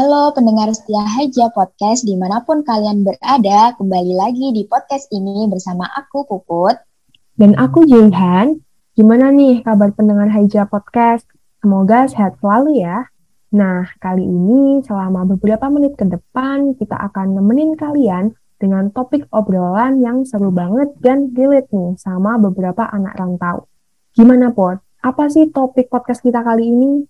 Halo pendengar setia Haja Podcast di mana pun kalian berada, kembali lagi di podcast ini bersama aku Puput. Dan aku Jilhan. Gimana nih kabar pendengar Haja Podcast? Semoga sehat selalu ya. Nah, kali ini selama beberapa menit ke depan kita akan nemenin kalian dengan topik obrolan yang seru banget dan relate nih sama beberapa anak rantau. Gimana, Pot? Apa sih topik podcast kita kali ini?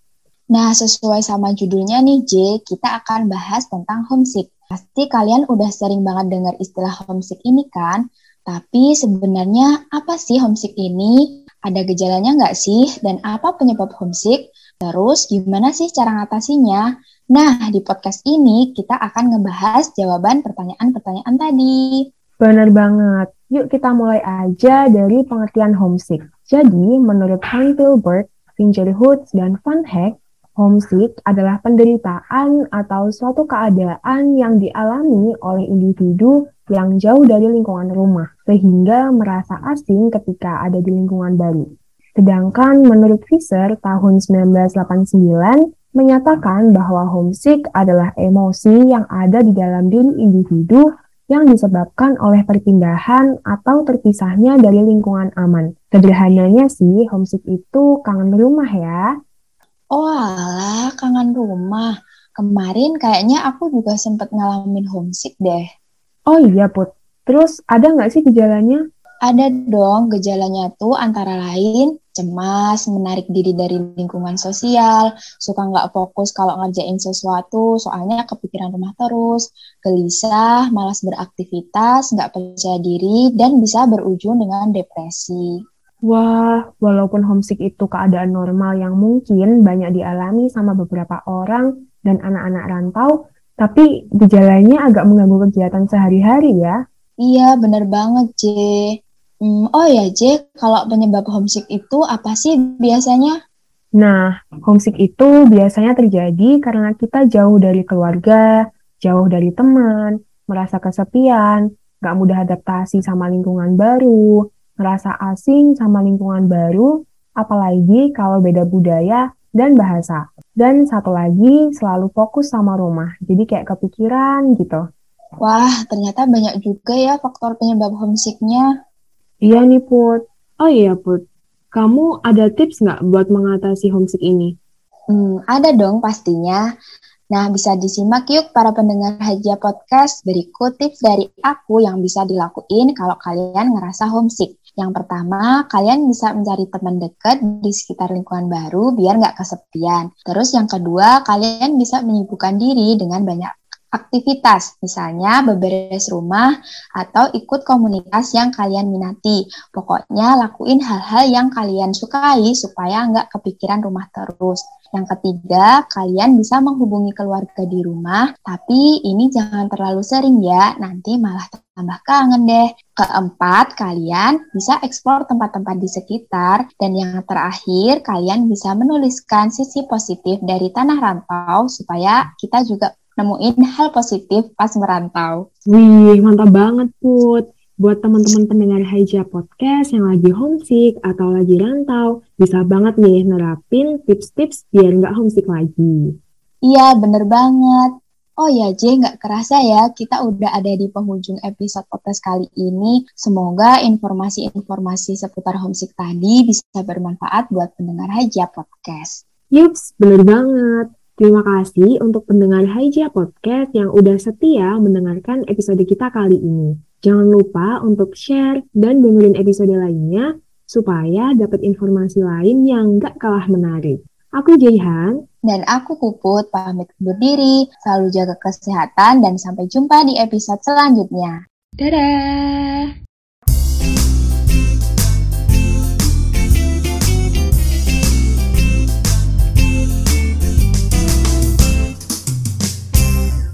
Nah, sesuai sama judulnya nih, J, kita akan bahas tentang homesick. Pasti kalian udah sering banget dengar istilah homesick ini kan? Tapi sebenarnya apa sih homesick ini? Ada gejalanya nggak sih? Dan apa penyebab homesick? Terus gimana sih cara ngatasinya? Nah, di podcast ini kita akan ngebahas jawaban pertanyaan-pertanyaan tadi. Benar banget. Yuk kita mulai aja dari pengertian homesick. Jadi, menurut Han Filbert, Fincher Hoods, dan Van Heck, Homesick adalah penderitaan atau suatu keadaan yang dialami oleh individu yang jauh dari lingkungan rumah, sehingga merasa asing ketika ada di lingkungan baru. Sedangkan menurut Fisher tahun 1989 menyatakan bahwa homesick adalah emosi yang ada di dalam diri individu yang disebabkan oleh perpindahan atau terpisahnya dari lingkungan aman. Sederhananya sih, homesick itu kangen rumah ya. Oh kangen rumah. Kemarin kayaknya aku juga sempat ngalamin homesick deh. Oh iya, Put. Terus ada nggak sih gejalanya? Ada dong, gejalanya tuh antara lain cemas, menarik diri dari lingkungan sosial, suka nggak fokus kalau ngerjain sesuatu, soalnya kepikiran rumah terus, gelisah, malas beraktivitas, nggak percaya diri, dan bisa berujung dengan depresi. Wah, walaupun homesick itu keadaan normal yang mungkin banyak dialami sama beberapa orang dan anak-anak rantau, tapi gejalanya agak mengganggu kegiatan sehari-hari ya. Iya, bener banget, J. Hmm, oh ya, J, kalau penyebab homesick itu apa sih biasanya? Nah, homesick itu biasanya terjadi karena kita jauh dari keluarga, jauh dari teman, merasa kesepian, gak mudah adaptasi sama lingkungan baru, ngerasa asing sama lingkungan baru, apalagi kalau beda budaya dan bahasa. Dan satu lagi, selalu fokus sama rumah, jadi kayak kepikiran gitu. Wah, ternyata banyak juga ya faktor penyebab homesicknya. Iya nih, Put. Oh iya, Put. Kamu ada tips nggak buat mengatasi homesick ini? Hmm, ada dong pastinya. Nah, bisa disimak yuk para pendengar Hajia Podcast berikut tips dari aku yang bisa dilakuin kalau kalian ngerasa homesick. Yang pertama, kalian bisa mencari teman dekat di sekitar lingkungan baru biar nggak kesepian. Terus yang kedua, kalian bisa menyibukkan diri dengan banyak aktivitas, misalnya beberes rumah atau ikut komunitas yang kalian minati. Pokoknya lakuin hal-hal yang kalian sukai supaya nggak kepikiran rumah terus. Yang ketiga, kalian bisa menghubungi keluarga di rumah, tapi ini jangan terlalu sering ya, nanti malah tambah kangen deh. Keempat, kalian bisa eksplor tempat-tempat di sekitar. Dan yang terakhir, kalian bisa menuliskan sisi positif dari tanah rantau supaya kita juga nemuin hal positif pas merantau. Wih, mantap banget, Put. Buat teman-teman pendengar Haja Podcast yang lagi homesick atau lagi rantau, bisa banget nih nerapin tips-tips biar nggak homesick lagi. Iya, bener banget. Oh ya, J, nggak kerasa ya, kita udah ada di penghujung episode podcast kali ini. Semoga informasi-informasi seputar homesick tadi bisa bermanfaat buat pendengar Haja Podcast. Yups, bener banget. Terima kasih untuk pendengar Haja Podcast yang udah setia mendengarkan episode kita kali ini. Jangan lupa untuk share dan dengerin episode lainnya supaya dapat informasi lain yang gak kalah menarik. Aku Jaihan. Dan aku Puput, pamit undur diri, selalu jaga kesehatan, dan sampai jumpa di episode selanjutnya. Dadah!